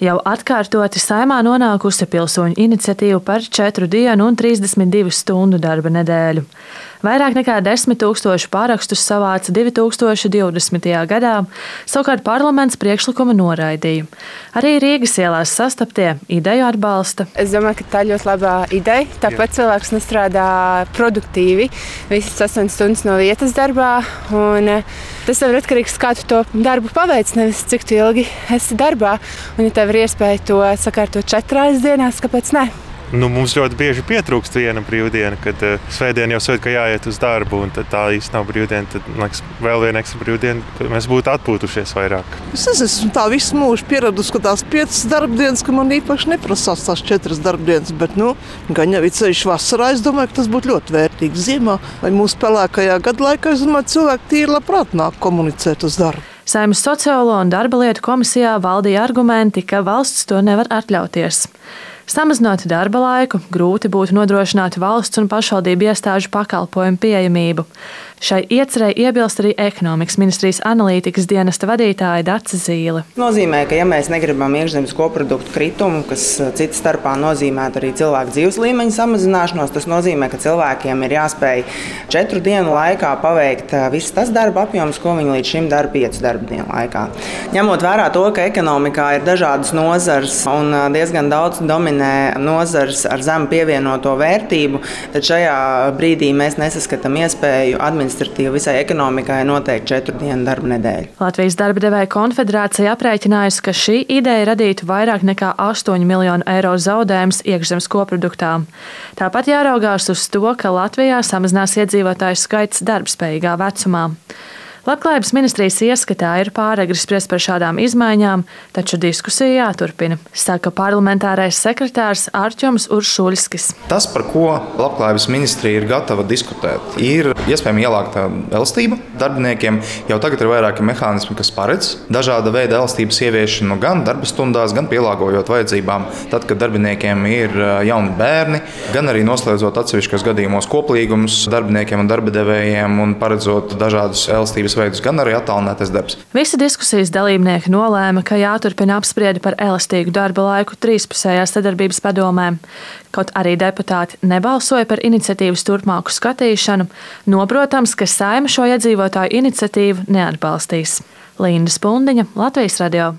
Jau atkārtoti saimā nonākusi pilsoņu iniciatīva par 4 dienu un 32 stundu darba nedēļu. Vairāk nekā 10 tūkstoši pārakstus savāca 2020. gadā, savukārt parlaments priekšlikumu noraidīja. Arī Rīgas ielās sastaptie ideju atbalsta. Es domāju, ka tā ir ļoti laba ideja. Tāpat cilvēks nestrādā produktīvi visas 8 stundas no vietas darbā. Un, Tas ir atkarīgs no tā, kā tu to darbu paveic, nevis cik ilgi esi darbā. Un, ja tev ir iespēja to sakārtot četrās dienās, kāpēc ne? Nu, mums ļoti bieži pietrūkst viena brīvdiena, kad uh, svētdiena jau svētdiena, ka jāiet uz darbu, un tā īsti nav brīvdiena. Tad, liekas, vēl viena ekstra brīvdiena, mēs būtu atpūtušies vairāk. Es esmu tā visu mūžu pieradusi, ka tās piecas darbdienas, ka man īpaši neprasās tās četras darbdienas, bet, nu, gan jau ir ceļš vasarā, es domāju, ka tas būtu ļoti vērtīgi ziemā vai mūsu pelēkajā gadu laikā. Es domāju, cilvēki tīri labprāt nāk komunicēt uz darbu. Saimnes sociālo un darba lietu komisijā valdīja argumenti, ka valsts to nevar atļauties. Samazinot darba laiku, grūti būtu nodrošināt valsts un pašvaldību iestāžu pakalpojumu pieejamību. Šai iecerēji iebilst arī ekonomikas ministrijas analītikas dienesta vadītāja Dāca Zīle. Tas nozīmē, ka, ja mēs negribam iekšzemes koproduktu kritumu, kas uh, cits starpā nozīmē arī cilvēku dzīves līmeņa samazināšanos, tas nozīmē, ka cilvēkiem ir jāspēj četru dienu laikā paveikt uh, viss tas darba apjoms, ko viņi līdz šim dara piecu darba dienu laikā. Ņemot vērā to, ka ekonomikā ir dažādas nozars un uh, diezgan daudz dominē nozars ar zemu pievienoto vērtību, tad šajā brīdī mēs nesaskatām iespēju administratīvi visai ekonomikai noteikti četru dienu darba nedēļu. Latvijas darba devēja konfederācija aprēķinājusi, ka šī ideja radītu vairāk nekā 8 miljonu eiro zaudējumus iekšzemes koproduktā. Tāpat jāraugās uz to, ka Latvijā samazinās iedzīvotāju skaits darbspējīgā vecumā. Labklājības ministrijas ieskatā ir pāragri spriest par šādām izmaiņām, taču diskusija jāturpina, saka parlamentārais sekretārs Arčuns Uršuļskis. Tas, par ko Labklājības ministrija ir gatava diskutēt, ir iespējama ielāgta elastība. Darbiniekiem jau tagad ir vairāki mehānismi, kas paredz dažāda veida elastības ieviešanu gan darba stundās, gan pielāgojot vajadzībām, tad, kad darbiniekiem ir jauni bērni, gan arī noslēdzot atsevišķos gadījumos koplīgumus darbiniekiem un darba devējiem un paredzot dažādus elastības sadarbības veidus, gan arī attālinātais darbs. Visi diskusijas dalībnieki nolēma, ka jāturpina apspriedi par elastīgu darba laiku trīspusējā sadarbības padomē. Kaut arī deputāti nebalsoja par iniciatīvas turpmāku skatīšanu, noprotams, ka saima šo iedzīvotāju iniciatīvu neatbalstīs. Linda Spundiņa, Latvijas radio.